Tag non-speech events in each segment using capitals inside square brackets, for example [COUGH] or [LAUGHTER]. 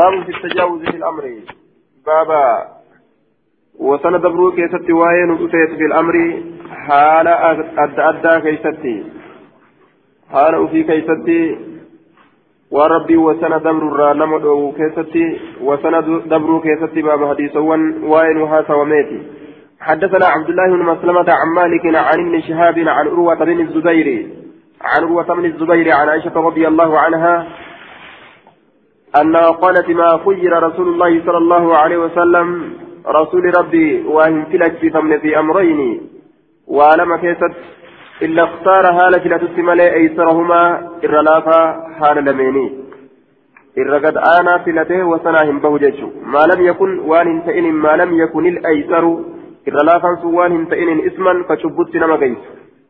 باب في التجاوز في الأمر. بابا وسنة دبرو كيستي وين في الأمر. حال أدى أدى كيستي. حال في كيستي. وربي وسنة دبر الرانم كيستي. وسنة دبرو كيستي باب حديث وين وهذا وميتي. حدثنا عبد الله بن مسلمة عن مالك عن ابن شهاب عن عروة بن الزبير. عن عروة بن الزبير عن عائشة رضي الله عنها أنها قالت ما خير رسول الله صلى الله عليه وسلم رسول ربي وهم فلك في ثمن في أمرين. وعلم كيست إلا اختار هالة لتتملي أيسرهما إرلافا حال لميني. إرقد آنا فلته وسناهم بوججه ما لم يكن وان تئن ما لم يكن الأيسر إرلافا سوان تئن إسما فشبت نما قيس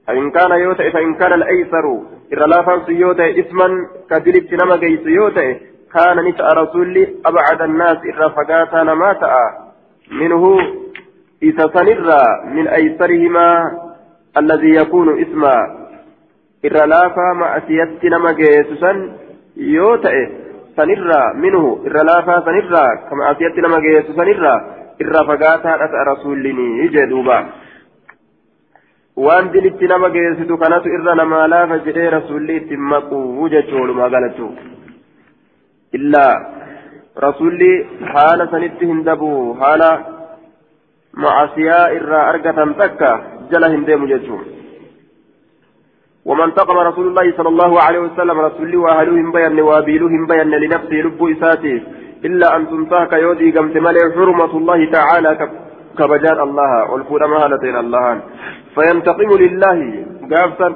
فإن كان يوتئ فإن كان الأيسر إرلافا سيوتئ إسما كدلت نما قيس يوتئ. كان نساء رسول أبعد الناس إرى فقاتا ما منه إذا سنرى من أيسرهما الذي يكون اسما. إرى لافا ما أسيت نما جيسسا يوتئ سنرى منه إرى لافا سنرى كما أسيت نما جيسسا سنرى. إرى فقاتا نساء رسولني جدوبا waan dilitti nama geessitu kanatu irra namaa laafa jedhee rasuulli itti maquu jechuudha galatu إلا رسولي حال سنت هندبو حال معصية إرى أرقة تكا جل هندم ججوم ومن تقم رسول الله صلى الله عليه وسلم رسولي وأهلهم بيان وابيلهم بيان لنفسه لب إساته إلا أن تنتهك يودي قمت ملئ حرمة الله تعالى كبجان الله والفور مهالتين الله. فينتقم لله قافتا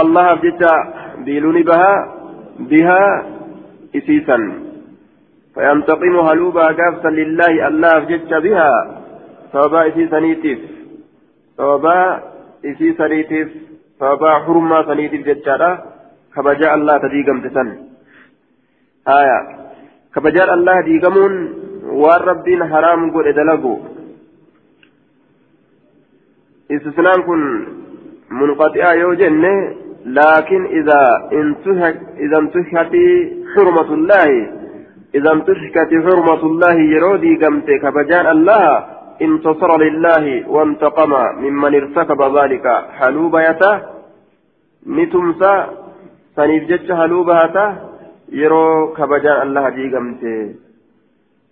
الله جتا بيلوني بها بها إسيسا فينتقم هلوبا قافتا لله الله جج بها صوبا إسيسا نيتيف صوبا إسيسا نيتيف صوبا حرما سنيتيف ججارا كبجاء الله تديقم تسن آية كبجاء الله ديقمون والربين حرام قل إدلقوا استثناء كن منقطعة يوجن لكن إذا انتهك حرمة الله إذا انتهكت حرمة الله يرودي قمت كبجان الله انتصر لله وانتقم ممن ارتكب ذلك. حلوبيته نتمسى سنفجج حلوبهته يرو كبجان الله دي قمت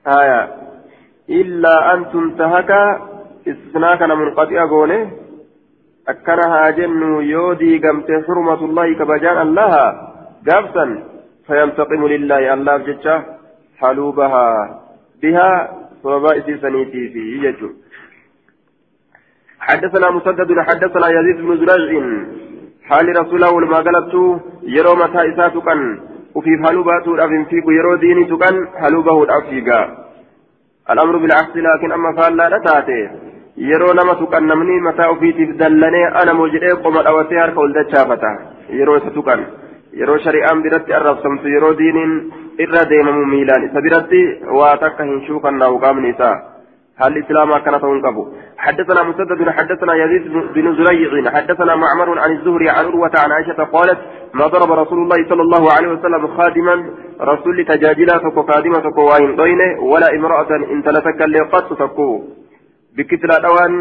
آية. إلا أن تنتهك استثناء منقطع قوله أكنها جن يودي قمت حرمة الله كبجان الله قابسا فينتقم لله الله جتة حلوبها بها وبائس سنيتي في يجو. حدثنا مسدد حدثنا يزيد بن زرع حال رسوله ولما قلت يرو متى وفي حلوبات الأفن فيك يرو ديني حلوبه الأفيقا الأمر بالعكس لكن أما فعل لا تاتي yeroo nama tuqannamni mataa ofiitiif dallanee ana mojidhee qoma dhawatee harka ol dachaafata yeroo isa tuqan yeroo shari'aan biratti arrabsamtu yeroo diiniin irra deemamu miilaan isa biratti waa takka hin shuukannaa'u qaamni isaa هل الإسلام كان تنقبه حدثنا مسدد حدثنا يزيد بن زريع حدثنا معمر عن الزهري عن عروة عن عائشة قالت ما ضرب رسول الله صلى الله عليه وسلم خادما رسول تجاجلا تكو خادمة تكو ولا امرأة إن تلتك قد تكو bikkitila dhawaan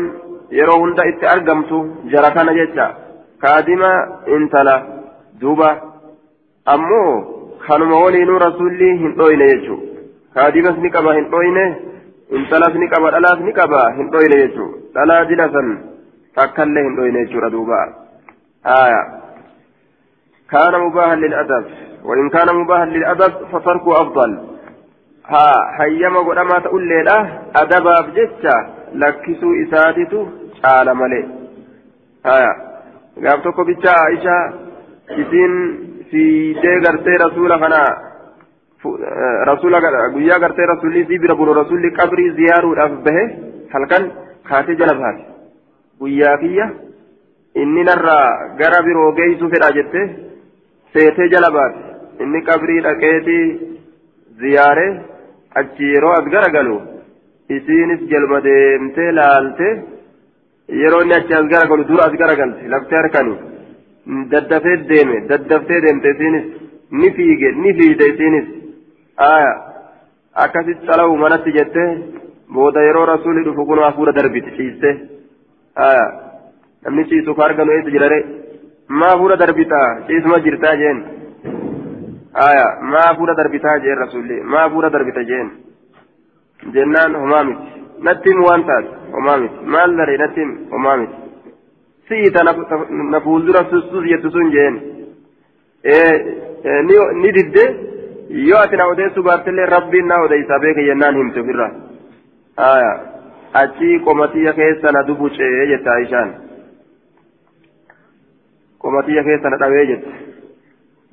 yeroo hunda itti argamtu jara kana jecha kaadima intala duuba ammoo kanuma waliinuu rasulli hin dhoyne jechu kaadimas ni qaba hin dhoyne intalas ni qaba dhalaas ni qaba hin dhoyne jechu dhalaa jila san takkallee hin dhoyne jechuudha duuba aya كان مباها للأدب وإن كان مباها للأدب فتركه أفضل ها هيما قدما تقول لي لا أدبا بجتة lakkisuu isaatitu caala malee haya gaaf tokko bicha aisha isiin fiidee gartee rasuula kana rasuula guyyaa gartee rasuulli isii bira bulu rasuulli qabrii ziyaaruudhaaf bahe halkan kaatee jala baate guyyaa kiyya inni narraa gara biroo geessuu fedha jette seetee jala baate inni qabrii dhaqeetii ziyaaree achi yeroo as gara galu isiinis jalba deemtee laalte yeroo inni achi as garagalu dura as garagalte laftee harkanii daddafee deeme daddaftee deemte isiinis ni fiige ni fiide isiinis aya akkasitti xalawu manatti jette booda yeroo rasuulli dhufu kun hafuura darbiti ciiste namni ciisu ka arganu eessa jirare maa hafuura darbita ciisuma jirtaa jeen maa hafuura darbitaa jeen rasuulli maa hafuura darbita jeen jennaan homaa miti natti himu waan taate homaa miti maal daree natti himu homaa miti si'ita na fuuldura sussus jettu sun jeen. Ni didde yoo ati na odeessu baattillee rabbiin na odeysa beeka jennaan himte ofirraa achii achi qomatiyya keessa na dubucee jette aishaan. Qomatiyya keessa na dhawee jette.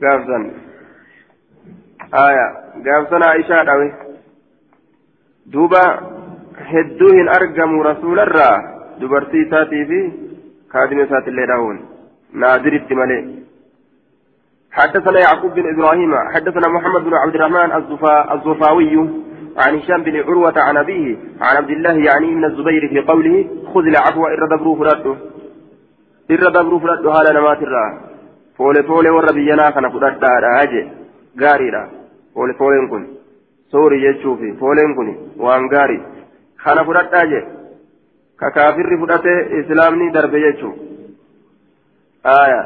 Gaafsan gaafsan aishaa dhawe duuba hedduu hin argamu rasuularraa dubartii isaatii fi kaadima isaatillee dhahuun naadiritti malee. حدثنا يعقوب بن إبراهيم حدثنا محمد بن عبد الرحمن الزفاوي عن هشام بن عروة عن أبيه عن عبد الله يعني من الزبير في قوله خذ العفو إر دبرو فلاده إر دبرو فلاده هذا نمات الرا فول فول وربينا كان فلاده هذا سوري يشوفي فولين كن وان غاري كان فلاده ككافر فلاده إسلامني درب يشوف آية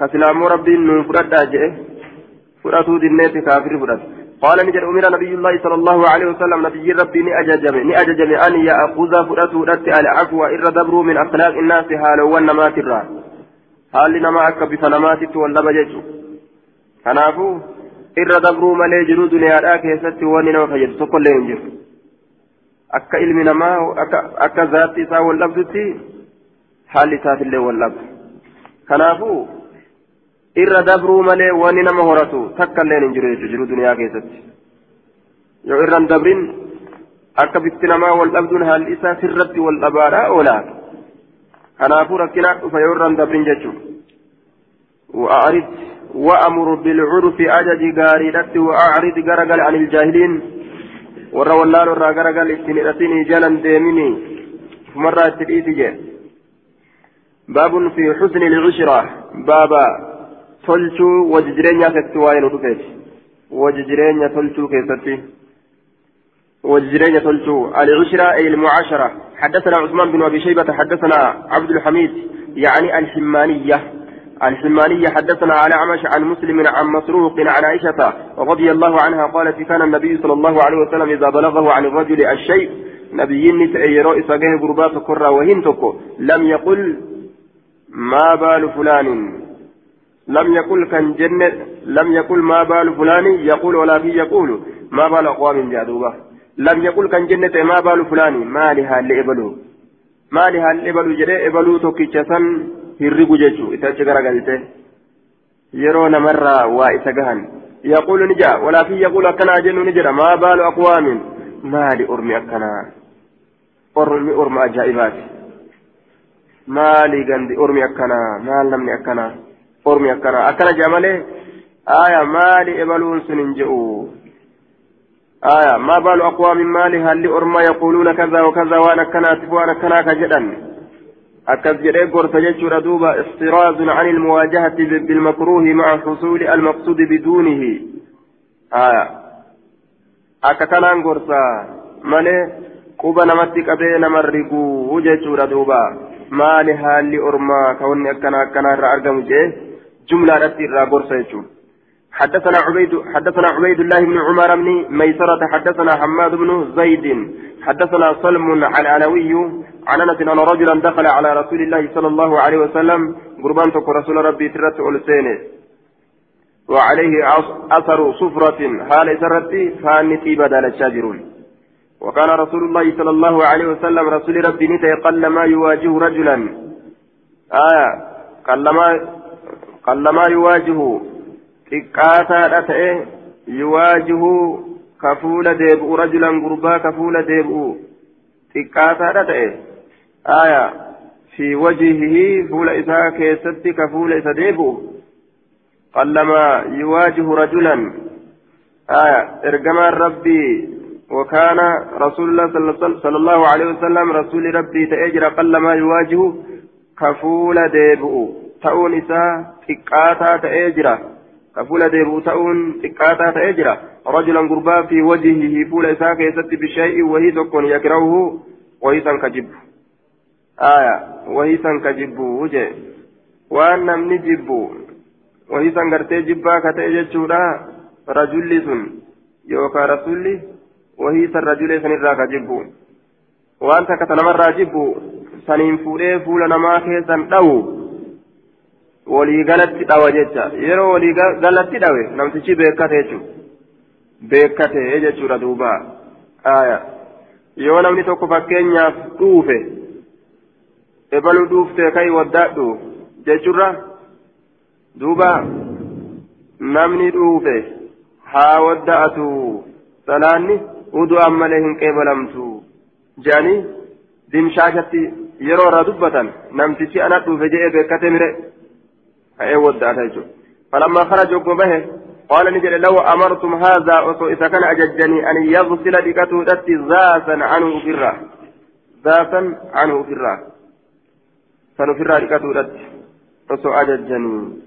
كسلام ربي نون فلاده فلاده دينيت كافر فلاده قال نجد أمير نبي الله صلى الله عليه وسلم نبي ربي نأججم نأججم أن يأخذ فرأته رت العفو إر دبروا من أخلاق الناس هالو ونمات الرا هال نما أكا بفنمات ولا بجج كنافو إر دبروا ملي جرو دنيا راك يستي وننا وفجد تقول لهم جر أكا علم نما أكا ذاتي سا واللبدتي حال سات الله واللبد كنافو irra dabruu malee wanni nama horatu takka illee hin jiru jechuudha jiru duniyaa keessatti yoo irraan dabrin akka bifti namaa wal dhabduun haalli isaa sirratti wal dhabaadhaa oolaa kanaafuu rakkinaa dhufa yoo irraan dabrin jechuudha وأعرض وأمر بالعرف أجج غاريدت وأعرض غرقل عن الجاهلين. ورا والله ورا غرقل اتنئتني جلا ديمني مرة تلئيتي باب في حسن العشرة. بابا nu dhufeeti wajji jireenya tolchuu keessatti wajji jireenya tolchuu العشرة أي المعاشرة. حدثنا عثمان بن أبي شيبة حدثنا عبد الحميد يعني الحمانية. الحمانية حدثنا على عمش عن مسلم عن مسروق عن عائشة رضي الله عنها قالت كان النبي صلى الله عليه وسلم إذا بلغه عن الرجل الشيء نبي نتأي رئيس قربات كرة وهنتك لم يقل ما بال فلان. لم يقل كان جنة لم يقل ما بال فلان يقول ولكن يقول ما بال أقوام جادوبة. لم يقل كان جنة ما بال فلان ما لها لإبلو ما لها لإبلو جري إبلو توكيشسن هرقو جيشو إتاچ غرقلته يرون مرة وإسقهن يقول نجا ولكن يقول أكنا جن نجرا ما بال أقوام ما لأرمي أكنا أرمي أرمى أجائبات ما لغندي أرمي أكنا ما لمني أكنا ormi akkana? Akkana jea malee aya maali ebaluun sun hin je'u? Aya ما بال أقوام مالي هل أرما يقولون كذا وكذا وأنا كنات وأنا كنا كجدا أكد جري قرص دوبا احتراز عن المواجهة بالمكروه مع حصول المقصود بدونه. آية أكا كان قرصا. مالي؟ namarri guu jechuudha duuba maali haalli ormaa ka wanni akkana akkana irraa argamu jee جملة رتي الرابورسة يجون حدثنا عبيد حدثنا عبيد الله بن عمر بن ميسرة حدثنا حماد بن زيد حدثنا سلم العلوي عن أنس أن رجلا دخل على رسول الله صلى الله عليه وسلم. قربان رسول ربي ترت ألسينه وعليه أثر صفرة. حال سرتي فانتي بدل الشاجرون. وكان رسول الله صلى الله عليه وسلم رسول ربي نتي قل ما يواجه رجلا. آية قل ما قلما يواجه xiqqaataadha ta'e yuwaajihu ka fuula deebi'u rajulan gurbaa ka fuula deebi'u xiqqaataadha ta'e aya fi wajihihi fuula isaa keessatti ka fuula isa deebi'u qallama yuwaajihu rajulan aya ergamaan rabbii وكان رسول الله صلى الله عليه وسلم رسول ربي تأجر قلما يواجه كفول ديبؤ isaa xiqqaataa ta'ee jira كفول ديبو تأون تكاتا تأجرا رجلا قربا في وجهه فول إساك يسد بشيء وهي تكون يكرهه وهي كجب آية وهي كجب وجه وأن نمني جب وهي سنغرتي جبا كتأجر رجل سن يوكا رسولي وهي سن سنرا كجب وأنت كتنمر جب سنين فولي فول نما كيسن دو walii galatti dhawa jecha yeroo walii galatti dhawe namtichi beekate jechuudha beekate jechuudha duuba aya yoo namni tokko fakkeenyaaf dhuufe ebaluu dhuuftee kai waddaadhu jechuurra duuba namni dhuufe haa wadda'atu salaanni udu'an malee hin qeebalamtu jedhanii dimshaashatti yeroo irraa dubbatan namtichi ana dhuufe jedhee beekate mire كأي ودعت فلما خرج به قال نجل لو أمرتم هذا أصو إذا كان أججني أن يغسل بكته دتي ذاتا عنه فرا ذاتا عنه فرا فنفرا بكته دتي أصو أججني.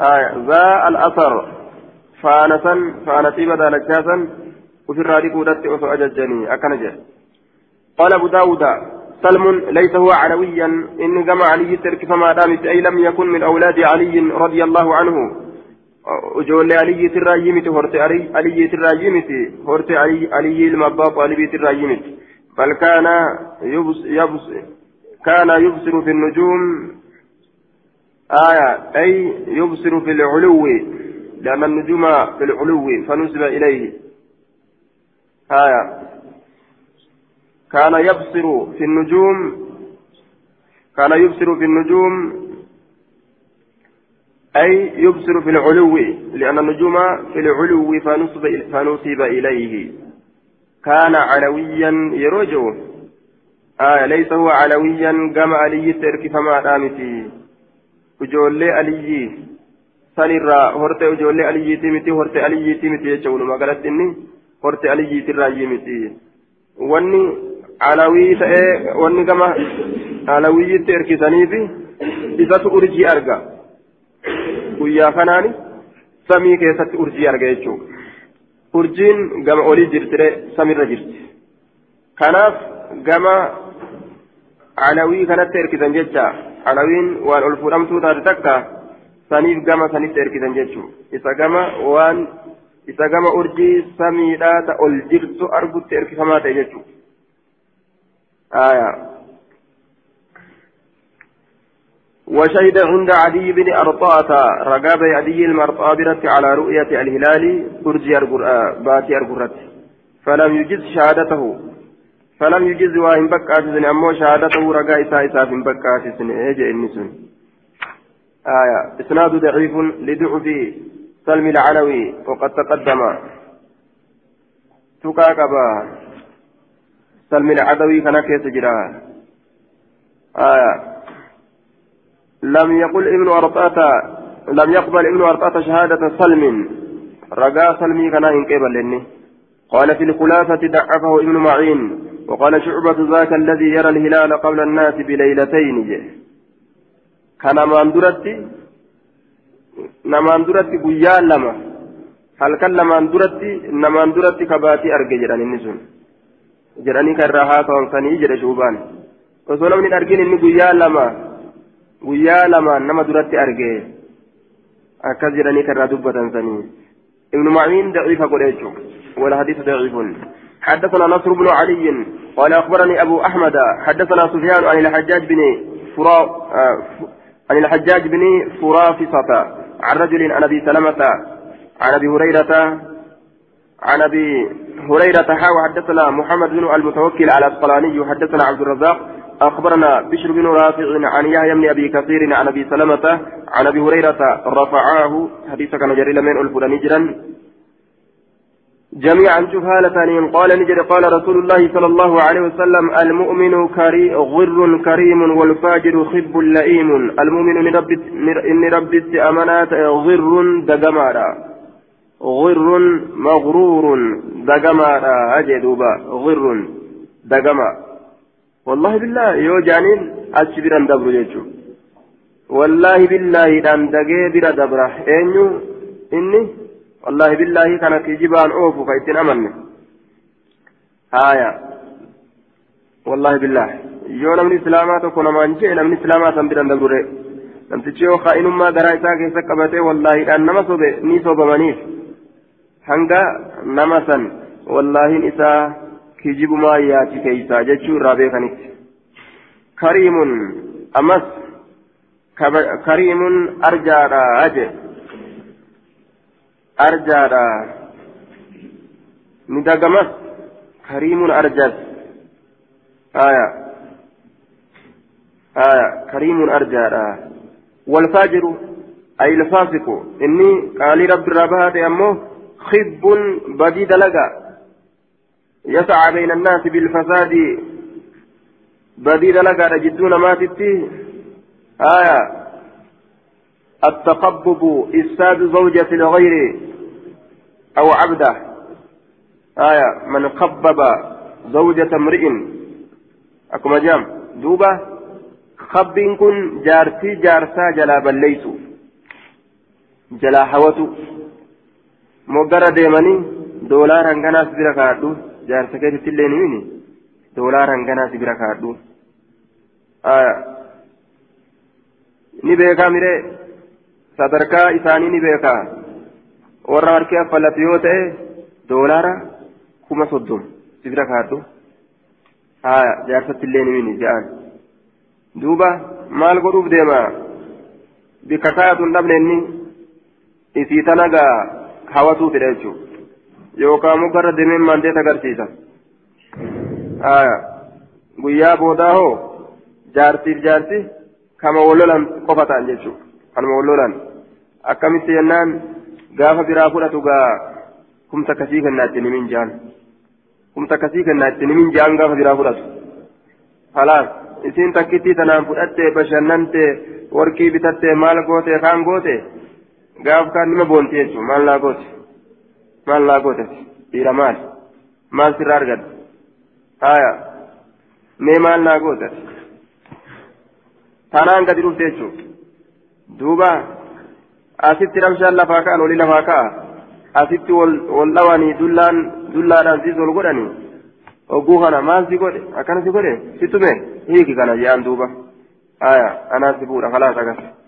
آية. ذا الأثر. فانسا فانتي بدا لجاسا وفرا بكته دتي أصو أججني. أكنجل قال أبو داود سلم ليس هو علويا. إن جمع علي ترك فما دامت أي لم يكن من أولاد علي رضي الله عنه. وجول علي تراجمت هرت علي تراجمت هرت علي علي المباط علي تراجمت. بل كان يبص يبص كان يبصر في النجوم. آية أي يبصر في العلو. لأن النجوم في العلو فنسب إليه. آية. كان يبصر في النجوم كان يبصر في النجوم أي يبصر في العلو لأن النجوم في العلو فنصب فنصب إليه. كان علويا يرجو آه ليس هو علويا كما علي ترك فما دامتي وجولي علي. سنرى هرت وجولي علي تمتي هرت علي تمتي يجول ما قالت إني؟ هرت علي تراجي متي واني alawii ta'ee wanni gama alawiyyitti erkisaniifi isatu urjii arga guyyaa kanaani samii keessatti urjii arga jechuudha urjiin gama olii jirtire samirra jirti kanaaf gama alawii kanatti erkisan jecha alawiin waan ol fuudhamtuu taate takka saniif gama sanitti erkisan jechuudha isa gama waan isa gama urjii samiidhaa ta ol jirtu argutti erkifamaa ta'e jechuudha. آية. وشهد عند عدي بن أرطاة رقاب عدي المرطابرة على رؤية الهلال أرجي باتي أرقرت فلم يجز شهادته. فلم يجز واهم بكاتسن أمو شهادته رقا إساء إساء في بكاتسن إيجا النسن آية. إسناد ضعيف لضعف سلم العلوي وقد تقدم. تكاكبا. سلم العدوي كان كيس جرا. آية لم يقل ابن أرطأة لم يقبل ابن أرطأة شهادة سلم. رجاء سلمي كان إنكبل لني قال في الخلافة ضعفه ابن معين وقال شعبة ذاك الذي يرى الهلال قبل الناس بليلتين. كان duratti guyyaa lama halkan lamaan duratti namaan duratti kabaatii arge jedhan inni sun jedhanii kan irraa haasawamsanii jedhe shuubaan osoo namni hin argin inni guyyaa lama guyyaa lama nama duratti arge akkas jedhanii kan irraa dubbatan sanii ابن معين ضعيف قريش والحديث ضعيف حدثنا نصر بن علي قال اخبرني ابو احمد حدثنا سفيان عن الحجاج بن فرا عن الحجاج بن فرافصة عن رجل عن ابي سلمة عن ابي هريرة عن أبي هريرة حاوى حدثنا محمد بن المتوكل على الصلاني حدثنا عبد الرزاق أخبرنا بشر بن رافع عن يحيى بن أبي كثير عن أبي سلمة عن أبي هريرة رفعاه حديث كان جري من ألفنا نجرا. جميعا جهالة قال نجر قال رسول الله صلى الله عليه وسلم المؤمن كري غر كريم والفاجر خب لئيم. المؤمن إن ربت أمانات غر دقمارا. غر مغرور دقما أجدوبا غر دقما والله بالله يو جانين أشبرا دبر يجو والله بالله دان دقي برا أنيو إني والله بالله كان كجبان أوفو فإتن أمن آية والله بالله islaamaa tokko namaan jee namni islaamaa san biran dabre namtichi yoo kaa'inummaa garaa isaa keessa qabatee wallaahiidhaan nama sobe ni sobamaniif hanga nama san wallaahiin isaa kijibumaa yaati keeysaa jechuu irraa beekanitti kariimun ammas kariimun arjaadha aje arjaadha ni dagamas kariimun arjas aya aya kariimun arjaadha والفاجر أي الفاسق إني قال رب الربهات أمه خب بديد لقى يسعى بين الناس بالفساد. بديد لقى رجدون ما تتيه آية. التقبب إفساد زوجة الغير أو عبده. آية. من قبب زوجة امرئ. أكما جام. دوبة. خبين كن جارتي جارسا جلا بليسو جلا حوتو moggara deemanii doolaar hanganaas bira kaadhu jaarsa keessatti illee ni mini doolaar hanganaas bira kaadhu ni beekaa miree sadarkaa isaanii ni beekaa warra harki affalatu yoo ta'e doolaara kuma soddom si bira kaadhu haya jaarsatti illee ni mini jedhan duuba maal godhuuf deema bikka kaayatu hin dhabne isii tanagaa hawatu fedha jechuudha yookaan gara deemeen maandeet agarsiisa guyyaa boodaa hoo jaartiif jaarti kama walolan qofa ta'an jechuudha kanuma walolan akkamitti jennaan gaafa biraa fudhatu gaa kumta kasii kennaa itti nimin jaan kumta kasii kennaa itti nimin jaan gaafa biraa fudhatu halaas isiin takkittii tanaan fudhattee bashannante warqii bitattee maal goote kaan goote. Gaaf kaan nima boonti jechuun maal naa goote maal naa goote dhiira maal maal sirraa argadde haya mee maal naa goote tanaan gadi dhufte jechuun duuba asitti ramshaan lafaa ka'an olii lafaa ka'a asitti wal dhawanii dullaan dullaadhaan siis ol godhanii ogguu kana maal si godhe akkana si godhe si tume hiiki kana je'an duuba haya anaa si fuudha kalaas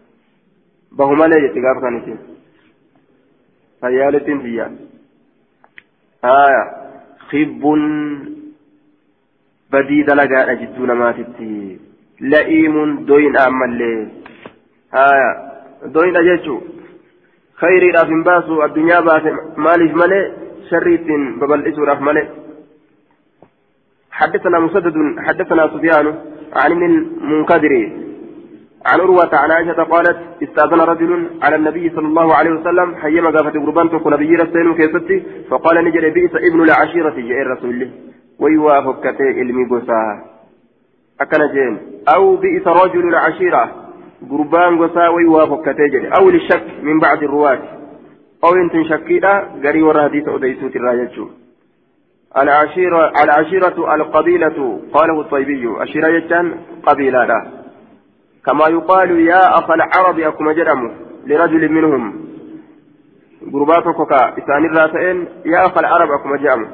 agarra. bahumalee jetti gaafa kaniti fayyaalettiin tiyya haya khibbun badii dalagaadha jidduu namaatitti la'iimun doyin'a ammallee haya doyin'a jechuu khayriidhaaf hin baasu addunyaa baase maaliif malee sharri ittiin babal'isuudhaaf malee حدثنا مسدد حدثنا سفيان عن ابن المنكدر عن عروة عن عائشة قالت استأذن رجل على النبي صلى الله عليه وسلم حيما قافت قربان تكون نبي رسول كيستي فقال نجري بئس ابن العشيرة جاء الرسول ويوافق كتي علمي قصا أكن جين. أو بئس رجل العشيرة قربان قصا ويوافق كتي جري. أو للشك من بعد الرواة. أو انت شكيدا قري ورهديث أديسوت الراية العشيرة العشيرة القبيلة قاله الطيبي. الشيرة جتان قبيلة لا. كما يقال يا أخا العرب أكما جرم لرجل منهم. قرباتك إسان الراسئين يا أخا العرب أكما جرم.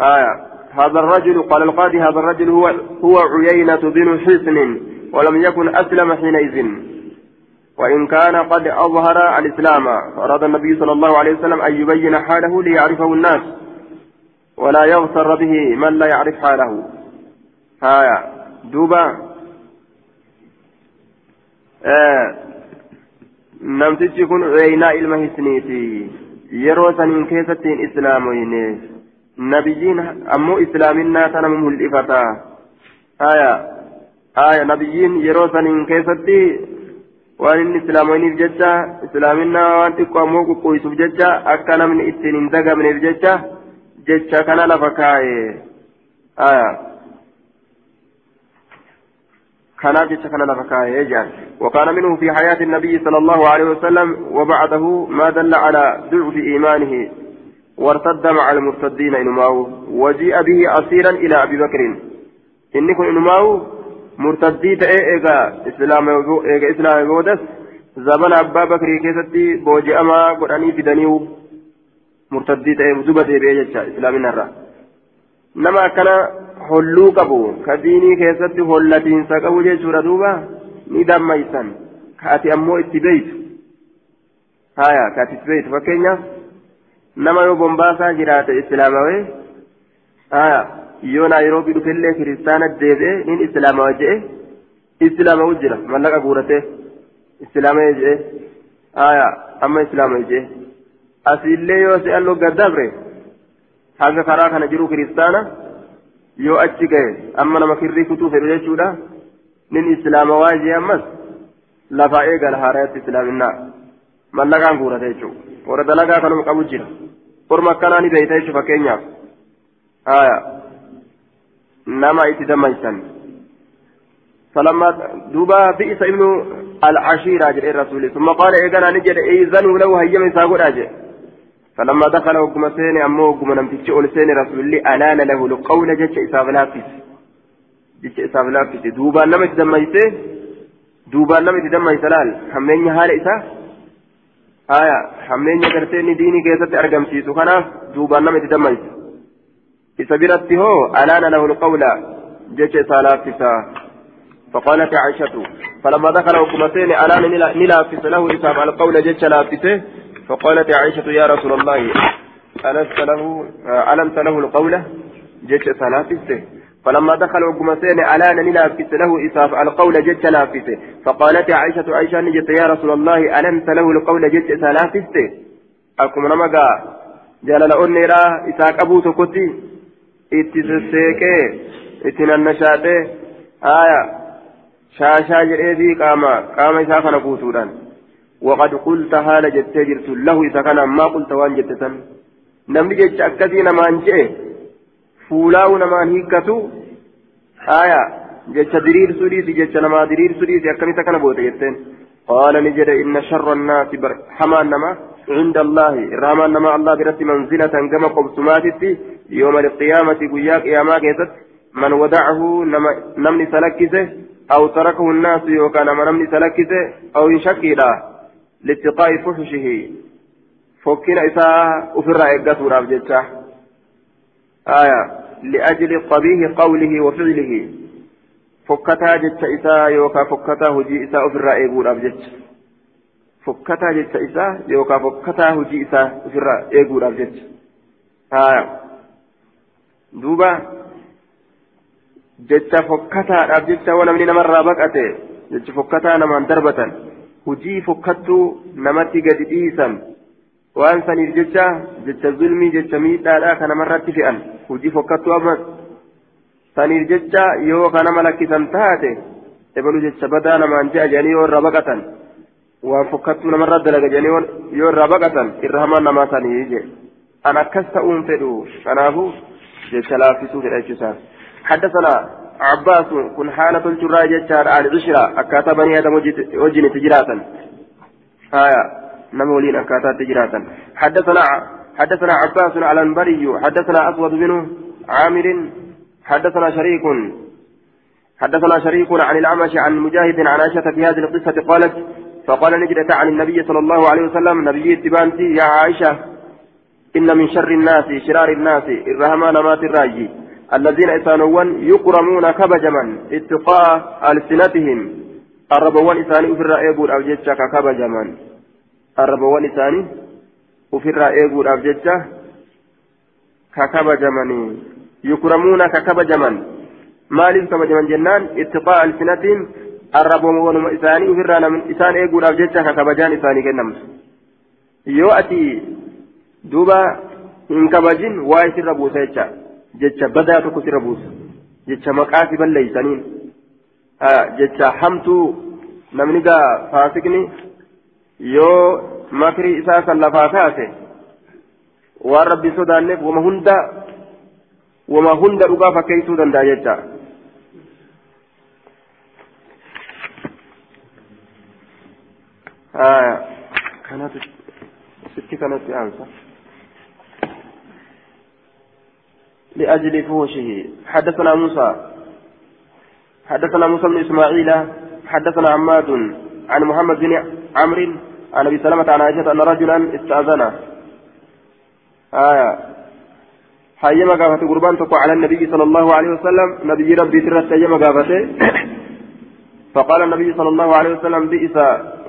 آية هذا الرجل قال القاضي هذا الرجل هو هو عيينة بن حسن ولم يكن أسلم حينئذ. وإن كان قد أظهر الإسلام فأراد النبي صلى الله عليه وسلم أن يبين حاله ليعرفه الناس. ولا يغتر به من لا يعرف حاله. آية دوبا namtichi kun uyeynaa ilma hisniiti yeroo saniin keessattiin islaamoyne nabiyyiin ammoo islaaminaa tana mul'ifata haya haya nabiyyiin yeroo saniin keessatti waan inni islaamoyniif jecha islaaminaa waan xiqqoo ammoo quqquysuuf jecha akka namni ittiin hin dagamneef jecha jecha kana lafa kaa'e haya كان جيش كان لفكاه يجعل وكان منه في حياة النبي صلى الله عليه وسلم وبعده ما دل على ضعف إيمانه وارتد مع المرتدين إنماو وجيء به أسيرا إلى أبي بكر. إنكم إنماو مرتدي تأي إيغا إسلام إسلام يودس زمن أبا بكر كيستي بوجي أما قرآني في دنيو مرتدي تأيه زبده بيجتشا إسلامنا الرّ nama akkana holluu qabu ka diinii keessatti hollatiinsa qabu jechuudha duuba ni dammaysan ka ati ammoo itti beeytu haya ka ati itti beeytu fakkeenyaaf nama yoo bombaasaa jiraate islaamawee haya yoo naayiroobii dhufellee kiristaana deebi'e nin islaamawa je'e islaamawu jira mallaqa guuratee islaamee je'e haya amma islaamee je'e asiillee yoo se'an logga dabre haga karaa kana jiru kiristaana yoo achi gahe amma nama kirrii kutuu fedhu jechuudha nin islaamawaa jee ammas lafaa eegala haaraatti islaaminaa mallaqaan guurate jechuudha warra dalagaa kanuma qabu jira orma akkanaa ni beeyta jechuudha fakkeenyaaf haya nama itti dammaysan فلما دوبا بئس ابن العشيرة جل الرسول ثم قال إيقنا نجد إيذنوا له هيا من ساقود أجل فلما دخل وقم سين أمو وقم نمتش أول سين رسول الله ألان له القول جتش إساف لافس جتش إساف لافس دوبا نما تدميته دوبا نما تدميته لال حمين حال إسا؟ آية. حمين قرتين ديني كيست أرقم سيسو خناف دوبا نما تدميته إسا برتي هو ألان له القول. جتش إساف لافس فقالت عائشة فلما دخل وقم سين ألان نلافس له إساف القول جتش لافسه فقالت عائشة يا رسول الله ألست له ألمت له القولة جيش سلافته فلما دخل وقمتين ألان نلافت له إساف القول جيش لافته فقالت عائشة عائشة نجت يا رسول الله ألمت له القول؟ جيش سلافته أكم نمقا جلال أنيرا إساك أبو تكتي اتسسيكي اتننشاتي آية شاشا جريدي قاما قاما إساك نبوتودان وقد قلت هال جتجرت له إذا كان ما قلت وان جتتن نمني جتش أكدي نمان فولاو نمان هيكتو. آية. جتش درير سوريسي جتش نما درير سوريسي أكمي تكنا بوتا جتن قال نجد إن شر الناس حمان نما. عند الله. رامان نما الله برت منزلة كما قبسماتي يوم القيامة قياك يا ما كيست. من ودعه نمني سلكسه أو تركه الناس يوكان نمني سلكسه أو يشكي له لاتقاء فحشه. فكنا إساء أفر إقاته رأب جتة آية لأجل قبيه قوله وفعله. فكتا جتة إساء يوكا فكتا هجي إساء أفر إقاته رأب جتة فكتا جتة إساء يوكا فكتا هجي إساء أفر إقاته رأب جتة آية دوبا jecha fokkataadhaaf jecha wanamni namarraa baqate jecha fokkataa namaan darbatan saniif jecha jecha zulmii jecha miidhaadhaa ka namarratti fe'an hujii fokkattuu ammas saniif jecha yoo ka nama lakkisan taate ebalu jecha badaa namaan je'a jedhanii yoo irraa baqatan waan fokkattuu namarraa dalaga jedhanii yoo irraa baqatan irra hamaan namaa sanii je an akkas ta'uun fedhu kanaafuu jecha laaffisuu fedha jechuusaaf حدثنا عباس كن حالة الجراء جتار على العشرة أكاتا بني آدم وجن تجراتا آية نمولين أكاتا تجراتا حدثنا حدثنا عباس على البري حدثنا أسود بن عامر حدثنا شريك حدثنا شريك عن الأعمش عن مجاهد عن عائشة في هذه القصة قالت فقال نجدة عن النبي صلى الله عليه وسلم نبي اتبانتي يا عائشة إن من شر الناس شرار الناس الرحمن مات الراجي الذين إسانوان يكرمون كبجما اتقاء ألسنتهم الربوان إساني أفر إيبور أو جتشا كبجما الربوان إساني أفر إيبور أو جتشا ككبجما يكرمون ككبجما jennaan ittiqaa alsinatiin arraboowwanuma isaanii ofirraa isaan eeguudhaaf jecha ka kabajaan isaanii kennamtu yoo ati duuba hin kabajin waa isirra buusa jecha jecha badaa tokko sirra buusa jecha maqaa si balleeysaniin jecha hamtuu namni gaa faasikni yoo makrii isaa kan lafaa kaase waan rabbi sodaanneef wama hunda wama hunda dhugaa fakkeessuu danda'a jecha kanatu sitti kanatti aansa لأجل فوشه حدثنا موسى. حدثنا موسى بن إسماعيل. حدثنا عماد عن محمد بن عمرو عن أبي سلمة عن عائشة أن رجلا استأذن. آية. حيما قافت قربان تقوى على النبي صلى الله عليه وسلم. نبي ربي ترت حيما قافته. [COUGHS] فقال النبي صلى الله عليه وسلم بئس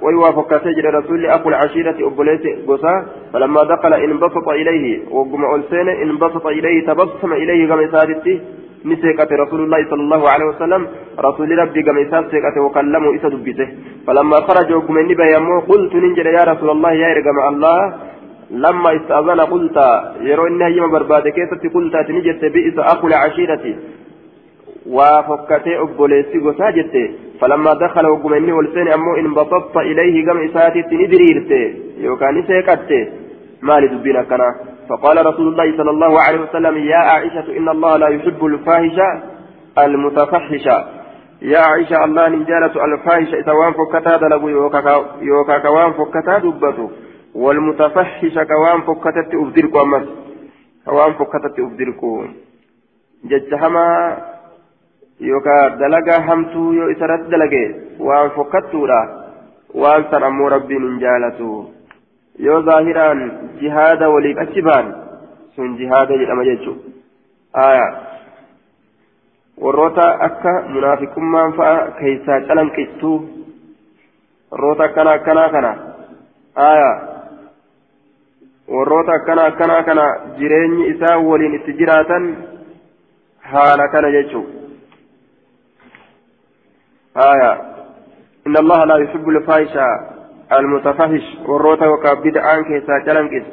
ويوافق تجري رسول أخو العشيرة أبوليت قصا فلما دخل انبسط إليه وقم ألسين انبسط إليه تبسم إليه كما سادتي نسيقة رسول الله صلى الله عليه وسلم رسول ربي كما سيقة وكلمه إسا دبته فلما خرج وقم النبي يمو قلت ننجل يا رسول الله يا رقم الله لما استأذن قلت يرو إنها يما برباد كيست قلت تنجت بئس أخو العشيرة. وفكتي أبوليسي قصا جتي فلما دخل وقمني والسين أمو إن بسطت إليه قم إساتي ندريرت يوكان سيكت مالي دبينا كنا فقال رسول الله صلى الله عليه وسلم يا عائشة إن الله لا يحب الفاحش المتفحش يا عائشة الله نجالة الفاحش إذا وان فكتا دلبو يوكا كوان فكتا دبتو والمتفحش كوان فكتت أبدلكو أمس كوان فكتت أبدلكو ججهما yookaan dalagaa hamtuu yoo isarratti dalage waan fokkattuudha waan san ammoo rabbiin hin jaalatu yoo zaahiraan jihaada waliif achi baan sun jihaada jedhama jechuudha warroota akka munaafiqummaan fa'a keessaa calanqittuu warroota akkana akkanaa kana warroota akkana akkanaa kana jireenyi isaa waliin itti jiraatan haala kana jechuudha. آية. إن الله لا يحب الفاحش المتفحش والروتا وكابد آن كيسا جلنكس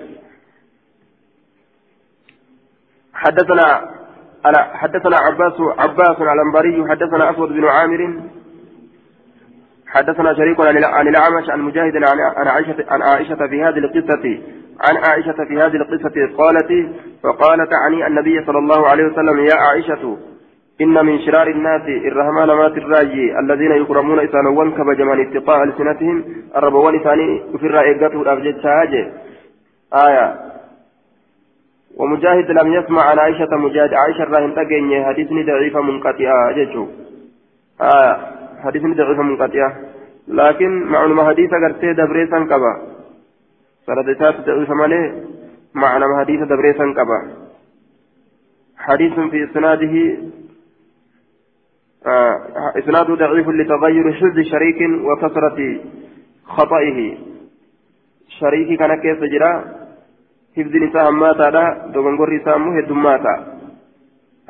حدثنا على حدثنا عباس عباس الأنباري حدثنا أسود بن عامر. حدثنا شريك عن الأعمش عن مجاهد عن عائشة عن عائشة في هذه القصة. عن عائشة في هذه القصة قالت فقالت عني النبي صلى الله عليه وسلم يا عائشة إن من شرار الناس الرحمن مات الراجي الذين يكرمون إسانوان كبجمان اتقاء ألسنتهم الربوان إساني في الرائقة الأبجد شاهجة آية. ومجاهد لم يسمع عن عائشة مجاهد عائشة راهن تقيني حديثني ضعيفة منقطعة جيشو آية. حديثني ضعيفة منقطعة لكن معلومة حديثة قرتي دبريسا كبا سردتات ضعيفة مالي. معنى حديثة دبريسا كبا حديث في إسناده إسناده ضعيف لتغير حفظ شريك وكثرة خطئه. كان كيف جرا حفظ نساء ماتا لا ماتا.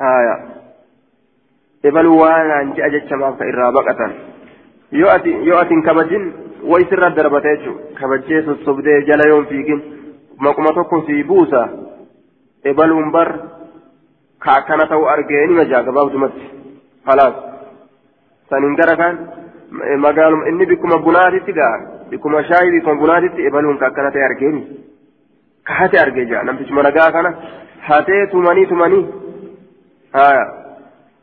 آية. وأنا شماف إرابقة يؤتي ويسر الدربة يوم فيكين تكون في بوسة. إبل منبر كاكنة أرجيني مجا قباب دمت خلاص سنين دركان مقالم إني بكم بناتي gaa بكم شاي بكم بناتي إبلون كأكنا تأرجيني كهاتي أرجيجا نمتش منقا كنا هاتي تماني تماني ها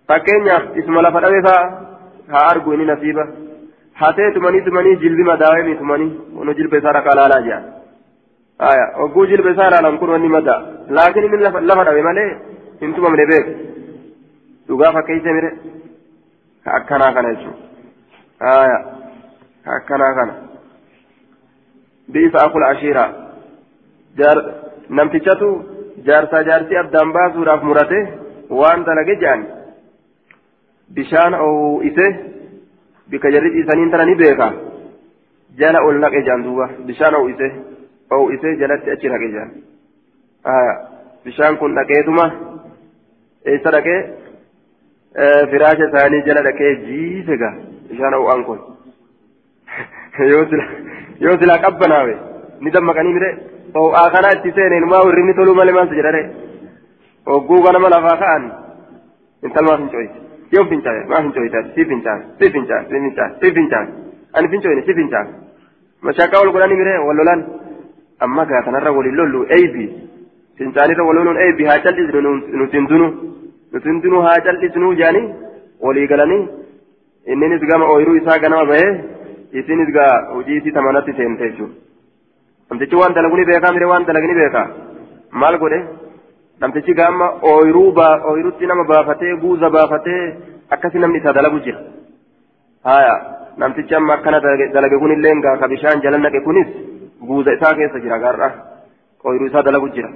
fakkeenyaaf isma lafa dhabe fa'a haa argu inni nasiiba hatee tumanii tumanii jilbi madaawemi tumanii ono jilba isaa rakaa laalaa jira aya ogguu jilba isaa laalan kun wanni madaa laakiin inni lafa dhabe malee hin tumamne beeku dhugaa fakkeessee mire ka akkanaa kana jechuudha aya ka akkanaa kana biisa akul ashiira namtichatu jaarsaa jaarsii addaan baasuudhaaf murate waan dalage jedhan bishaan oo'ise bika jarri ciisaniin tana ni beeka jala ol naqe jedhan duuba bishaan oo'ise oo'ise jalatti achi naqe jedhan bishaan kun dhaqeetuma eessa dhaqee firaasha isaanii jala dhaqee jiise gaa bishaan ho'aan kun yoo silaa qabbanaawe ni dammaqanii mire ho'aa kana itti seeneen maa warri ni toluu malee maaltu jedhare hogguu ganama lafaa ka'an intal maa fincooyte yoo fincaane maa fincooyte si fincaan si fincaan si fincaan si fincaan ani fincooyne si fincaan mashaakaa wal godhanii mire wal lolan amma gaa kanarra waliin lollu eeybi fincaanirra wal loluun eeybi haa callisnu nuti hin dunu nuti hundinuu haa callisnuu jaanii walii galanii inninis gama ooyiruu isaa ganama bahee isinis gaa hojii isii tamanatti seente jechuudha. namtichi waan dalagu ni beekaa mire waan dalagi ni beekaa maal godhe namtichi gaama ooyiruu ooyiruutti nama baafatee guuza baafatee akkasi namni isaa dalagu jira haya namtichi amma akkana dalage kunillee gaa ka bishaan jala naqe kunis guuza isaa keessa jira gaarra ooyiruu isaa dalagu jira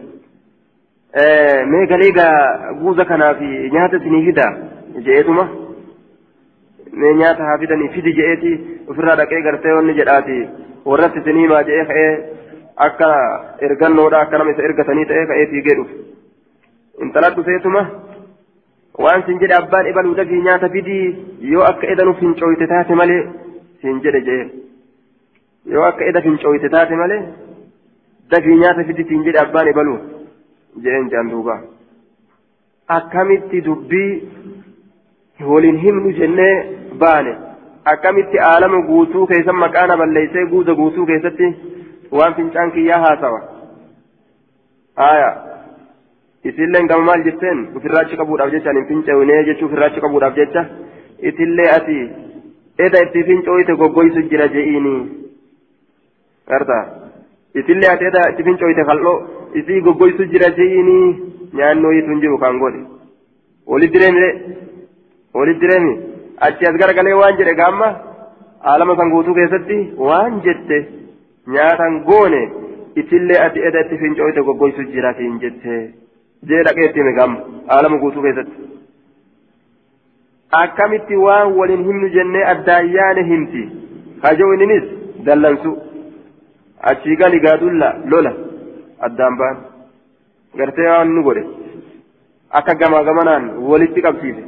mee galii gaa guuza kanaaf nyaata isinii fida je'eetuma mee nyaata haa fidanii fidi je'eeti ofirraa dhaqee gartee wanni jedhaati warratti isinii maa je'ee ka'ee akka ergannoodha akka nama isa ergatanii ta'ee ka'ee fiigee dhufe intala dhufeetuma waan sin jedhe abbaan ibaluu dafii nyaata fidii yoo akka edanu fincooyte taate malee sin jedhe jee yoo akka eda fincooyte taate malee dafii nyaata fidii sin jedhe abbaan ibaluu jeen jaan duuba akkamitti dubbii waliin himnu jennee baane akkamitti aalama guutuu keessa maqaana balleessee guuza guutuu keessatti waan fincaan kiyyaa haasawa aayaa isillee gama maal jetteen ofirraachi qabuudhaaf jecha hin finca'inee jechuu ofirraachi qabuudhaaf jecha itillee ati eda itti fincooyte goggoysu jira je'iini garta itillee ati eda itti fincooyte kal'oo isii goggoysu jira je'iini nyaannoo yitu hin jiru kan godhe walitti deemire walitti deemi achi as garagalee waan jedhe gaamma aalama san guutuu keessatti waan jette nyaatan goone itillee ati eda itti fincooyte goggoysu jira siin jette. jee dhaqeetti hime gaama aalama guutuu keessatti akkamitti waan waliin himnu jennee addaan yaane himti hajoo inninis dallansu achii gali gaadulla lola addaan ba'an gartee waan nu godhe akka gamaa gamanaan walitti qabsiise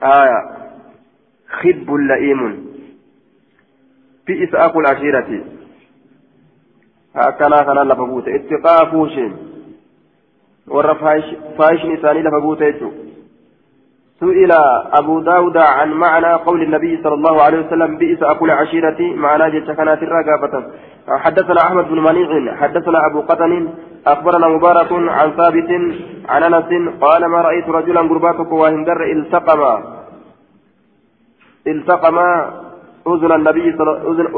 aya khibbun la'iimun bi'isa akul ashiirati akkanaa kanaan lafa buute ittiqaa fuushiin warra faayishin isaanii lafa guute jechuudha سئل أبو داود عن معنى قول النبي صلى الله عليه وسلم بئس أكل عشيرتي. معنى كانت الرقابة حدثنا أحمد بن منيع حدثنا أبو قتن أخبرنا مبارك عن ثابت عن أنس قال ما رأيت رجلا قرباتك وهندر التقم التقم أذن النبي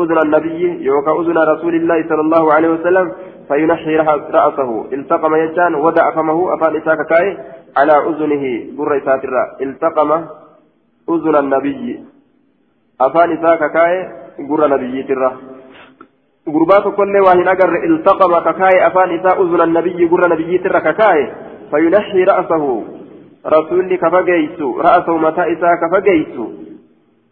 أذن النبي يوكا أذن رسول الله صلى الله عليه وسلم فينحي رأسه. التقم يجان ودع فمه أفان إساك كاي على أذنه بر إساترا التقم أذن النبي. أفان إساك كاي بر نبي ترى غربات كل واحد أجر التقم ككاي أفان إساء أذن النبي بر نبي ترى ككاي فينحي رأسه. رسولي كفجيسو رأسه متى إساك فجيسو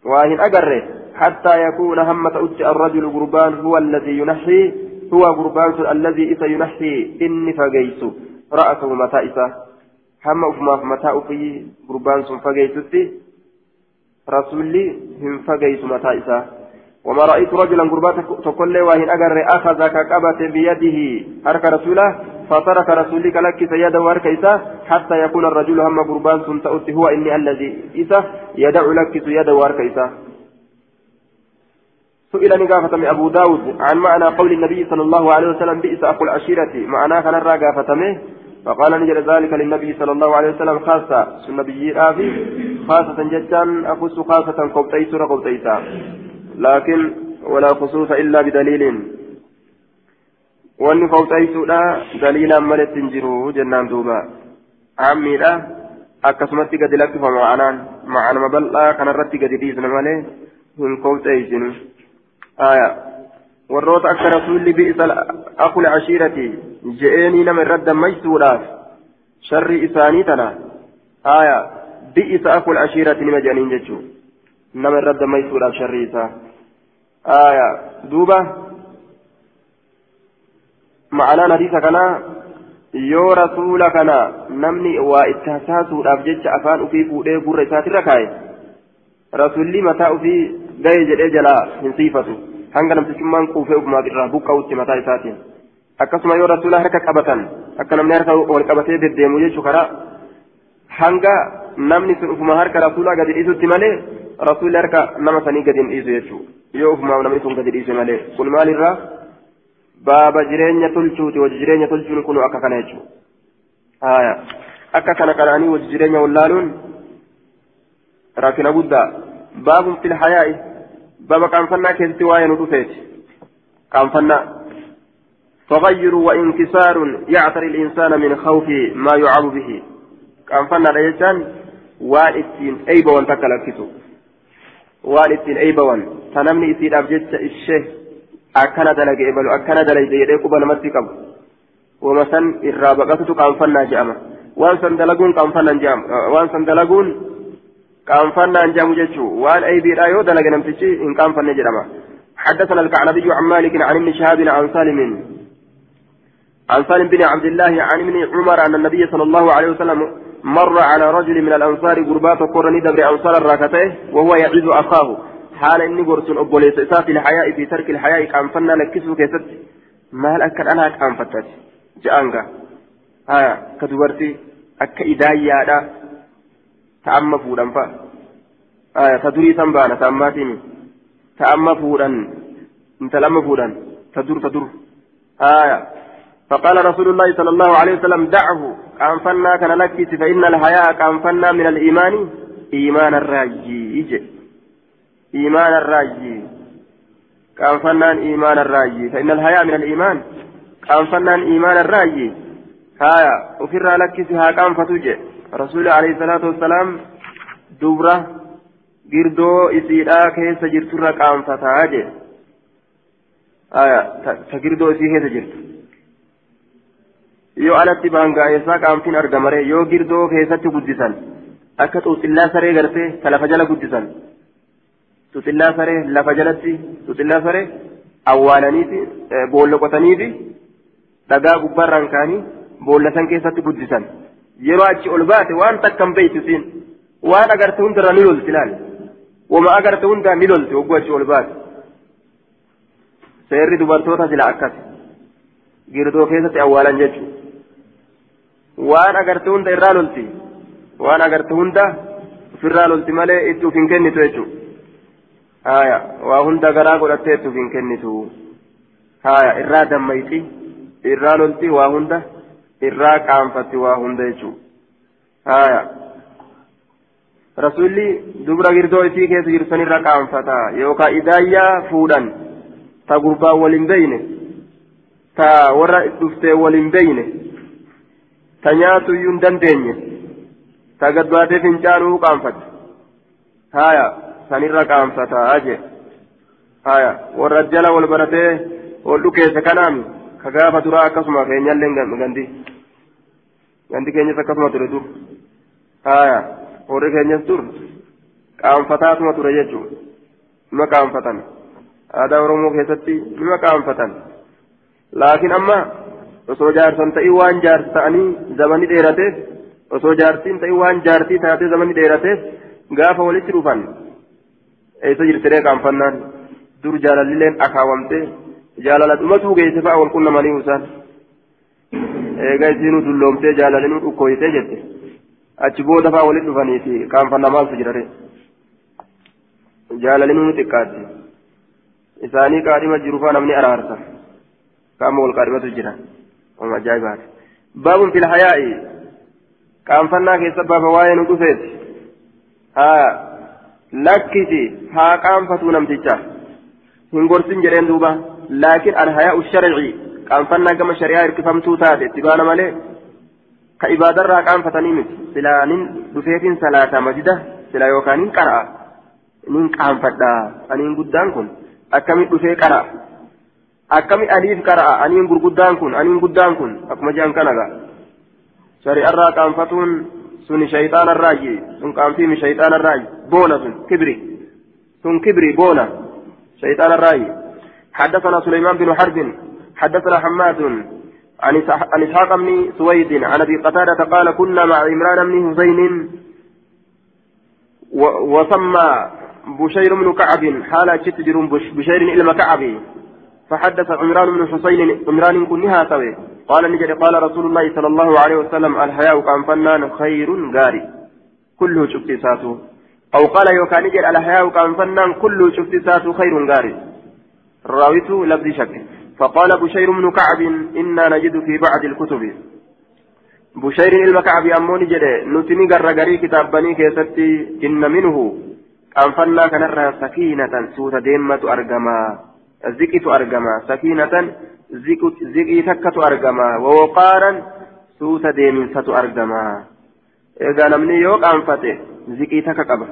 واحد أجر حتى يكون همة أتي الرجل قربان هو الذي ينحي. هو قربان الذي إذا ينحي. إني فقيت رأسه متى إذا هم أفما متى أفي قربان فقيتتي رسولي هم فقيت متى إذا وما رأيت رجلا قربات تقول لي وهن أجر أخذ كقبة بيده حرك رسوله فترك رسولك لك سيده وركيسة حتى يكون الرجل هم قربان سنتأتي هو إني الذي إذا يدعو لك سيده وركيسة سئل نقافة أبو داود عن معنى قول النبي صلى الله عليه وسلم بئس أخو العشيرة معناه كان الرقافة فقال نجد ذلك للنبي صلى الله عليه وسلم خاصة. النبي آفي. خاصة جدا أخص خاصة قبطيس قبطيسا لكن ولا خصوص إلا بدليل. وأن قبطيس لا دليلا ملت تنجروا جنان دوبا. عمي لا. أكسمت قد لك فمعنى معنى مبلغ كان الرد قد ديزن مالي هم قبطيسن آية. Bi'isa akul cashiirati je'eenii nama irra dammaysuudhaaf sharri isaanii tana aya bi'isa akul cashiirati nima jedhaniin jechuu nama irra dammaysuudhaaf sharri isaa aya duuba ma'anaan hadiisa kanaa yoo rasuula kana namni waa itti hasaasuudhaaf jecha afaan ufii fuudhee gurra isaatirra kaa'e rasuulli mataa ufii gahe jedhee jalaa hin siifatu hanga namtichummaan quufee ogumaa irraa buqqa'utti mataa isaatiin akkasuma yoo rasuula harka qabatan akka namni harka wal qabatee deddeemu jechuu karaa hanga namni sun ufuma harka rasuulaa gadi dhiisutti malee rasuulli harka nama sanii gadi hin dhiisu jechuu yoo ufumaaf namni sun gadi dhiise malee kun maalirraa baaba jireenya tolchuuti wajji jireenya tolchuun kun akka kana jechuu akka kana kanaanii wajji jireenya wallaaluun rakkina guddaa baabun fil hayaa'i بابا كانفنا كنت وين ودفيت كانفنا تغير وانكسار يعتري الإنسان من خوف ما يعاب به كانفنا ريتان وان اتين أيبا وانتكا لكتو waan ittiin eeybawan ta namni isiidhaaf jecha ishee akkana dalage ebalu akkana dalayde jedhee quba namatti qabu wama san irraa baqatutu qaanfannaa jedhama waan jedhamu jechuu waan eeybiidha yoo dalage namtichi hin qaanfanne jedhama. حدثنا الكعنبي عن مالك عن ابن شهاب عن سالم عن سالم بن عبد الله عن ابن عمر أن النبي صلى الله عليه وسلم مر على رجل من الأنصار قربات قرني دبر أنصار الراكته وهو يعيد أخاه حال إني قرسون أبو ليس في الحياء في ترك الحياء كان فنا لكسو كيست ما هل أكد أنا كان فتات جأنغا ها كدورتي تأم فودان فا آية تدري تنبانا تأماتيني تأم فودان انت لما فودان تدور تدور آية فقال رسول الله صلى الله عليه وسلم دعه كان فنا كان لكيس فإن الحياء كان فنا من الإيمان إيمان الراجي إيمان الراجي كان فنان إيمان الراجي فإن الحياء من الإيمان كان فنان إيمان الراجي هايا وفر لك سها كان فتوجه رسول عليه الصلاة والسلام دبرة girdoo isiidhaa keessa jirturra qaanfataa jee ta girdoo isii keessa jirtu yoo alatti baangaa'eessaa qaamtiin argamare yoo girdoo keessatti guddisan akka xuuxillaa saree gartee ta lafa jala guddisan xuuxillaa saree lafa jalatti xuuxillaa saree awwaalaniiti boolla qotaniifi dhagaa gubbaarraan kaanii boolla san keessatti guddisan yeroo achi ol baate waan takkan beeytu siin waan agarte hundarra ni lolti ilaali wama agarte hundaa ni lolti hogguu achi ol baate seerri dubartoota sila akkas girdoo keessatti awwaalan jechuudha waan agarte hunda irraa lolti waan agarte hunda ofirraa lolti malee itti uf hin kennitu jechuudha. haya waa hunda garaa godhatteetuuf hin kennitu haya irraa dammayti irraa lolti waa hunda irraa qaanfatti waa hunda jechuu haya rasulli dubra girdoo isii keessa jirtan irra qaanfata yookaan idaayyaa fuudhan ta gurbaan waliin beeyne ta warra dhuftee waliin beeyne ta nyaatu iyyuu hin dandeenye ta gadbaatee fincaanuu qaanfatte haya sanirra qaanfataa jee haya warra jala wal baratee wal dhukeesse kanaami ka gaafa duraa akkasuma keenyallee gandi gandi keenyas akkasuma ture dur haya warri keenyas dur qaanfataatuma ture jechuu nima qaanfatan aadaa oromoo keessatti nima qaanfatan laakiin amma osoo jaarsan ta'ii waan jaarsi ta'anii zamani dheerateef osoo jaartiin ta'ii waan jaartii taatee zamani dheerateef gaafa walitti dhufan eessa jirtire qaanfannaan dur jaalallileen akaawamte jaalala dhumatuu geesse fa'a wal qunnamanii usaan eega isiinuu dulloomtee jaalalinuu dhukkooyitee jette achi booda fa'a walitti dhufanii fi qaanfanna maaltu jirare jaalalinuu xiqqaatti isaanii qaadhima jiru fa'a namni araarsa qaama wal qaadhimatu jira oma ajaa'ibaati baabun fil hayaa'i qaanfannaa keessa baaba waa'ee nu dhufeeti haa lakkisi haa qaanfatuu namticha hin gorsin jedheen duuba laakiin alhayaa'u sharci qaanfannaa gama shari'aa hirkifamtuu taate itti baana malee ka ibaadarraa qaanfatanii miti silaa nin dhufeetiin salaata masjida sila yookaan nin qara'a nin qaanfadha aniin guddaan kun akkamitti dhufee qara'a akkami aniif qara'a aniin gurguddaan kun aniin guddaan kun akkuma jean kanaga shari'arraa qaanfatuun sun shayxaanarraayi sun qaanfiimi shayxaanarraayi boona sun kibri sun kibri boona shayطaanarraayi حدثنا سليمان بن حرب حدثنا حماد عن اسحاق بن سويد عن أبي قتادة قال كنا مع عمران بن حسين وسمى بشير بن كعب حال تجر بشير إلى كعب فحدث عمران بن حسين عمران كنها سوي. قال نجد قال رسول الله صلى الله عليه وسلم الحياء كان فنان خير غاري. كله شفت ساته أو قال يوكا نجد الحياء كان فنان كله شفت ساته خير غاري. راويته لفظ شك فقال بشير بن كعب إنا نجد في بعض الكتب بشير المكعب أمون جده نتني غرغري كتاب بني كيستي إن منه كان فنا كان سكينة سوت ديمة أرجما زكيت أرجما سكينة زكي تكة أرجما ووقارا سوت ديمسة أرجما إذا نمني يوك أنفته زكي تكة قبل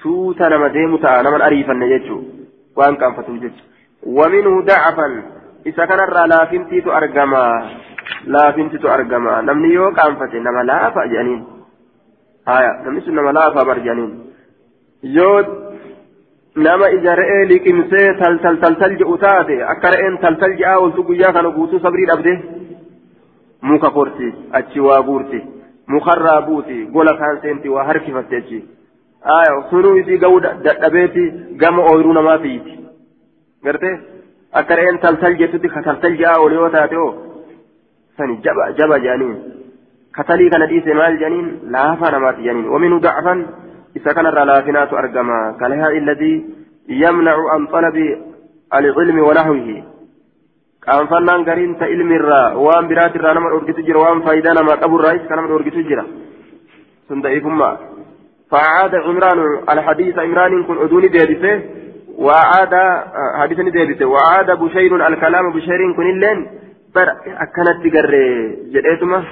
suuta nama deemu ta'a naman ariifanne jechuu waan qaanfatuuf jecha waminhu dacafan isa kanarraa laafintiitu argama laafintitu argama namni yoo qaanfate nama laafa jedhaniin haya namni sun nama laafa bar jedhaniin yoo nama ija re'ee liqimsee taltal taltal jedhu taate akka re'een taltal je'aa oltu guyyaa kana guutuu sabrii dhabde muka korti achi waa guurti mukarraa buuti gola kaan seenti waa harkifatte achi aya sunuu isii ga'uu dadhabeeti gama ooyiruu namaa fiiti garte akka re'een taltal jettutti ka taltal je'aa ol yoo taate oo sani jaba jaba jedhaniin katalii kana dhiise maal jedhaniin laafaa namaati jedhaniin waminuu dacfan كان رلافنات أرقما كالهاء الذي يمنع عن طلب العلم ونحوه كان فنان قرين علم الرا وان برات الرا نمر أرقت جرا وان فايدانا ما قبل رئيس كان نمر أرقت جرا سندئيكما فعاد عمران الحديث عمران كن أدوني ديبسه وعاد حديثني ديبسه وعاد بشير الكلام بشير كن اللين بر أكنت تقري جريتما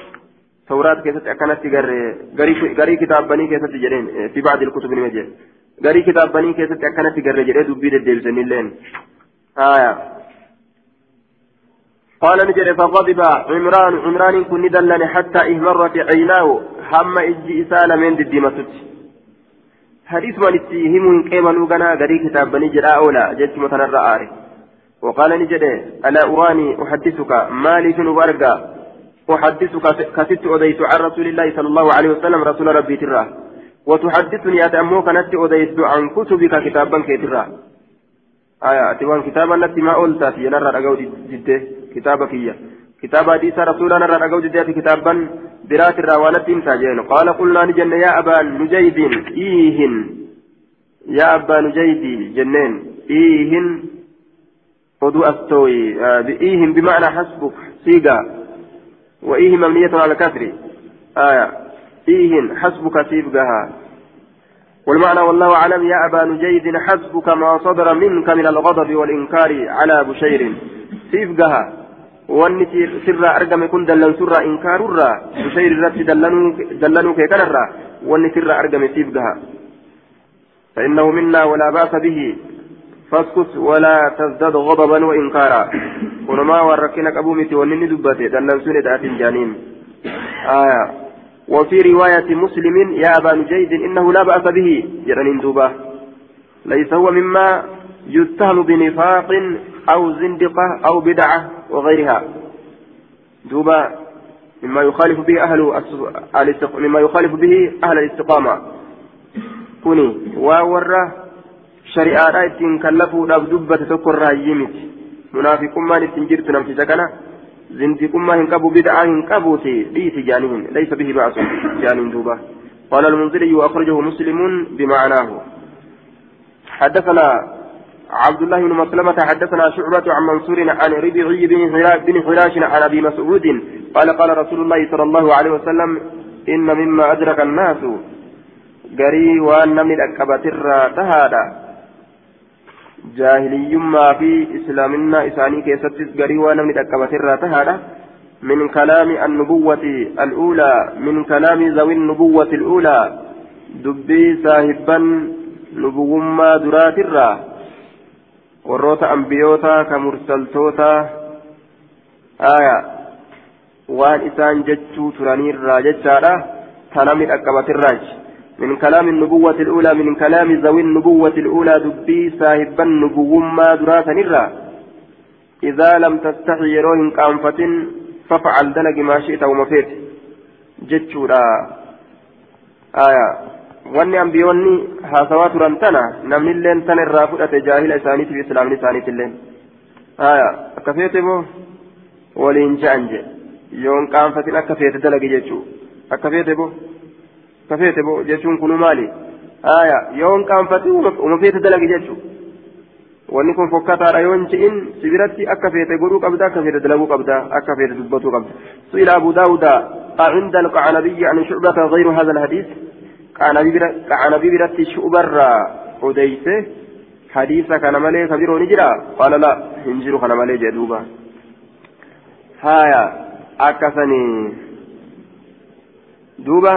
توراة كيست أكنت غري غري كتاب بني كيست جرين في بعض الكتب المجيء غري كتاب بني كيست أكنت غري جرين دبي الدبسن اللين آية. قال نجري فغضب عمران عمران كن دلني حتى إهمرت عيناه هم إجي إسال من الدمتت حديث من اتهم كيما نوغنا غري كتاب بني جراء أولا جدت متنرى آري وقال نجري ألا أراني أحدثك مالي في نبرقا أحدثك كست أديت عن رسول الله صلى الله عليه وسلم رسول ربي تراه وتحدثني أتأمو كانت أديت عن كتبك كتابا كتراه آية أتوان كتابا التي ما أولت في نرى أقول جده كتابك هي كتاب حديث رسولنا نرى أقول جده كتابا برات الروانة تاجين. قال قلنا نجن يا أبا نجيد إيهن. يا أبا نجيد جنين. إيهن. خذو أستوي. آه بإيهن بمعنى حسبك. سيقا. وإيه مبنية على الكسر آية إيه حسبك سيبقها. والمعنى والله أعلم. يا أبا نجيد حسبك ما صدر منك من الغضب والإنكار على بشير. سيبقها. Wanni sirraa argame kun dallansurraa inkaarurraa bushayr irratti dallanuu kee kanarraa wanni sirraa argame siif gaha. فإنه منا ولا بأس به فاسكت ولا تزداد غضبا وإنكارا ونما وركنك أبو متي ونني دبته دلن سنة آت جانين آية وفي رواية مسلم يا أبا نجيد إنه لا بأس به جرنين دوبة ليس هو مما يتهم بنفاق أو زندقة أو بدعة وغيرها دوبة مما يخالف به أهل مما يخالف به أهل الاستقامة كوني shari'aadhaa ittiin kallafuudhaaf dubbate tokkorraa hiyyimiti munaafiqummaan ittiin jirtu namticha kana zindiqummaa hin qabu bid'aa hin qabuuti dhiisi jaanihin laysa bihi ba'asu jaaniin duuba قال المنذري وأخرجه مسلم بمعناه حدثنا عبد الله بن مسلمة حدثنا شعبة عن منصور عن ربيعي بن حراش عن أبي مسعود. قال قال رسول الله صلى الله عليه وسلم إن مما أدرك الناس قري وأن من أكبتر تهادا jaahiliyyummaa fi islaaminaa isaanii keessattis garii waan namni dhaqqabatirraa tahaadha من كلام النبوة الأولى من كلام ذوي النبوة الأولى. دبي صاحبا نبوما درات أنبيوتا كمرسلتوتا آية وان إسان جتشو ترانير راجتشارا تنمي أكبت الراج من كلام النبوة الأولى من كلام ذوي النبوة الأولى دبي صاحبا نبوما دراسا نرى إذا لم تستحي يروهن كأنفة فافعل دلق ما شئت وما فيت جتشورا آية wanni ambiyoonni haasawaa turan tana namni illeen tan irraa fudhate jaahila isaaniitiif islaamni isaaniitilleen haya akka feete moo waliin je'an je yoon qaanfatin akka feete dalage jechuu akka feete moo kafeete jechuun kunu maali aya yoon qaanfate uma feete dalagi jechu wanni kun fokkataadha yoon je'in sibiratti akka feete godhuu qabda akka feete dalaguu qabda akka feete dubbatuu qabda سئل أبو داود عند القعنبي عن شعبة غير هذا الحديث قعنبي برت شعبر أديسه حديث كان مالي كبير نجرا قال لا هنجر كان مالي جدوبا هايا أكثني دوبا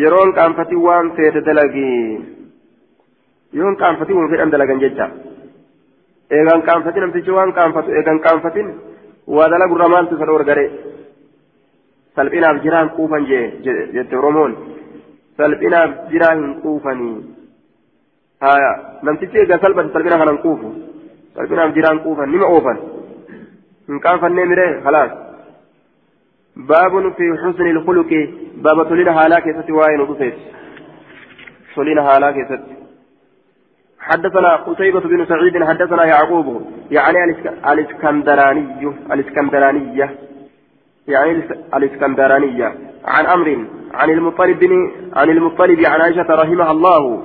yeroon qaanfatii waan feete dalagii yoon qaanfatii waan fedhan dalagan jecha eegan qaanfatin namtichi waan qaanfatu eegan qaanfatin waa dalagurra maaltu isa dhoorgare jiraan quufan jee jette oromoon salphinaaf jiraa hin quufanii haya namtichi eegan salphate salphina kanan quufu salphinaaf jiraan quufan nima oofan hin qaanfannee miree halaas باب في حسن الخلق باب تولين هالاك يستي وين ودفت تولين هالاك يستي حدثنا قتيبة بن سعيد حدثنا يعقوب يعني الاسكندراني الاسكندرانية يعني الإسكندرانية. عن أمر عن المطلب بن عن المطلب عن عائشة رحمها الله.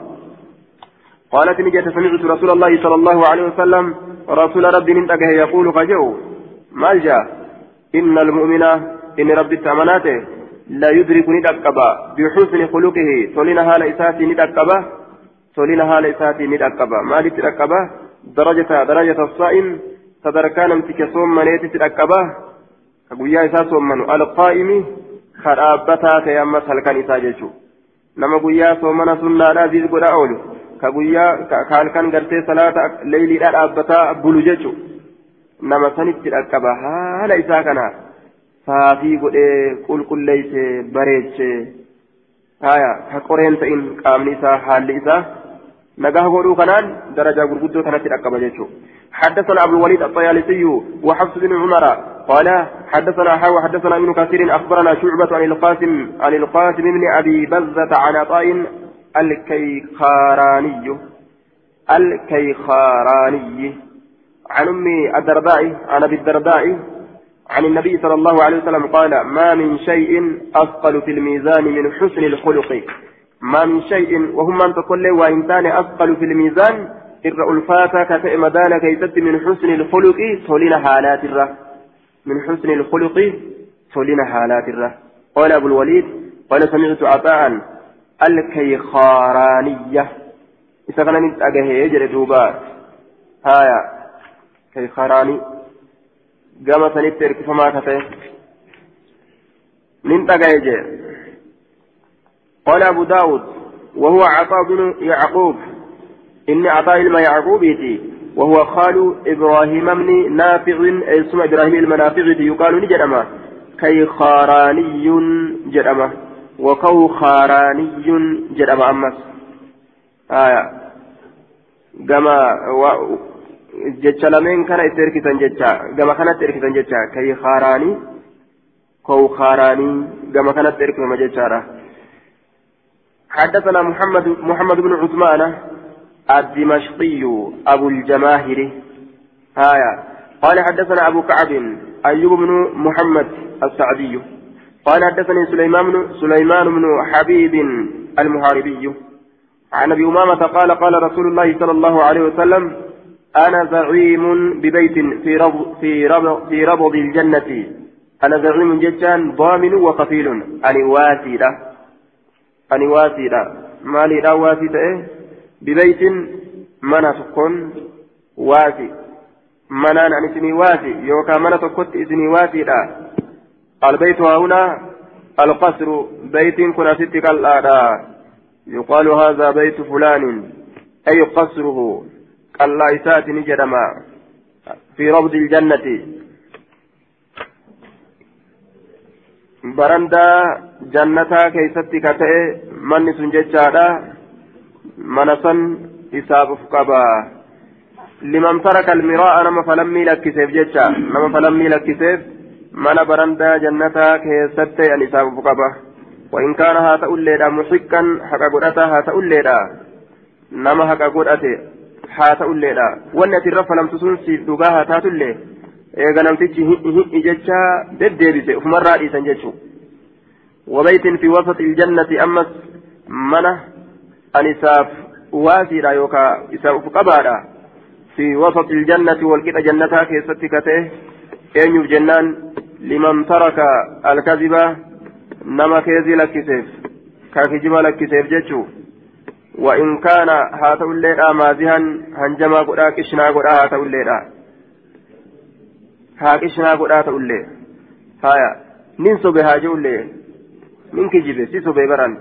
قالت نجت سمعت رسول الله صلى الله عليه وسلم رسول ربي ننتقه يقول فجو. ما جاء إن المؤمن إن ربي تأمناته لا يدرك ندقبا بحسن خلقه. تولين هال إساتي ندقبا تولين هال إساتي ندقبا ما لتدقبا درجة درجة الصائم. تدركان امتك صوم منيت تدقبا guyyaa isaa soommanu alqaa'imi kadhaabbataa ta'e ammas halkan isaa jechuun nama guyyaa soomana sunnaadhaa ziis godha oolu ka guyyaa ka halkan gartee salaata leeyliidhaa dhaabbataa bulu jechuun nama sanitti dhaqqaba haala isaa kana saafii godhee qulqulleeyse bareeche haya ka qoreen ta'in qaamni isaa haalli isaa godhuu kanaan darajaa gurguddoo kanatti dhaqqaba jechuudha. حدثنا أبو الوليد الطيالسي وحفص بن عمر قال حدثنا حاوى حدثنا ابن كثير أخبرنا شعبة عن القاسم عن القاسم بن أبي بزة عن عطاء الكيخاراني الكيخاراني. عن أم الدرداء عن أبي الدرداء عن النبي صلى الله عليه وسلم قال ما من شيء أثقل في الميزان من حسن الخلق. ما من شيء وهم من تقول وإن كان أثقل في الميزان إر ألفاتا كتئ مدانا كيست من حسن الخلق تولين حالات الره من حسن الخلق تولين حالات الره قال أبو الوليد قال سمعت عطاء الكيخارانية. إذا كان نتأجه يجري دوبا. هايا كيخاراني. قام سنتر كفما كتئ نتأجه يجري. قال أبو داود وهو عطاء بن يعقوب. إن عطاء الماء يعقوبيتي وهو خال إبراهيم بن نافع اسم إبراهيم المنافع يقال نجرما كي خاراني جرما وكو خاراني جرما أمس آية كما و lameen kana itti erkisan jecha gama kanatti erkisan jecha kai haaraanii koo haaraanii gama kanatti erkifama jechaadha حدثنا محمد محمد بن عثمان الدمشقي أبو الجماهر هايا. قال حدثنا أبو كعب أيوب بن محمد السعدي. قال حدثني سليمان بن سليمان بن حبيب المحاربي. عن أبي أمامة قال قال رسول الله صلى الله عليه وسلم أنا زعيم ببيت في رب في رب في ربض الجنة. أنا زعيم جتان ضامن وكفيل أني واسي أني واسي مالي لا واسي ببيت منا تكون واسي منان عن اسمي واسي يوكا منا تكوت اسمي واسي لا البيت هنا. القصر بيت كنا ستك الآلاء يقال هذا بيت فلان. أي قصره. قال إسات في ربض الجنة. keeysatti ka ta'e manni sun jechaadha mana san isaaf uf qabaa liman taraka almiraa'a nama falammii lakkiseef jecha nama falammii lakkiseef mana barandaa jannataa keessatti an isaaf uf qaba وإن كان هذا أوليدا محقا حقا قدتا هذا أوليدا نما حقا قدته هذا أوليدا والتي رفع لم تسون سيف دقاها تاتولي eega namtichi hin jecha deddeebise ufumarraa dhiisan jechuu wabaytin fi wasati iljannati ammas mana yookaa isaaf uf qabaadha fi wasati iljannati walqixa jannataa keessatti ka ta'e eenyuuf jennaan liman taraka alkaziba nama keezii lakkiseef ka kijiba lakkiseef jechuu وإن كان هذا الليل مازها هنجما قدا كشنا قدا هذا الليل haa qishnaa godhaa ta'ullee haya nin sobe haa je'ullee من كجبه سي صبي بران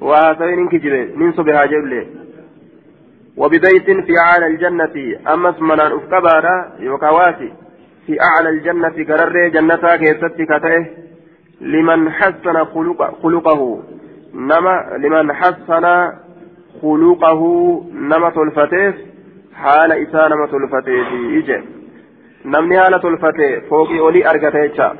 حاجة له وهذا من كجبه من صبي حاجة له وببيت في أعلى الجنة أما اسمنا أفكبارا يوكواتي. في أعلى الجنة كرر جنة كيست كته لمن حسن خلق خلقه نما لمن حسن خلقه نما تلفتيف حال إسا نما تلفتيف يجي نمني حال تلفتيف فوقي أولي أرغتيتشا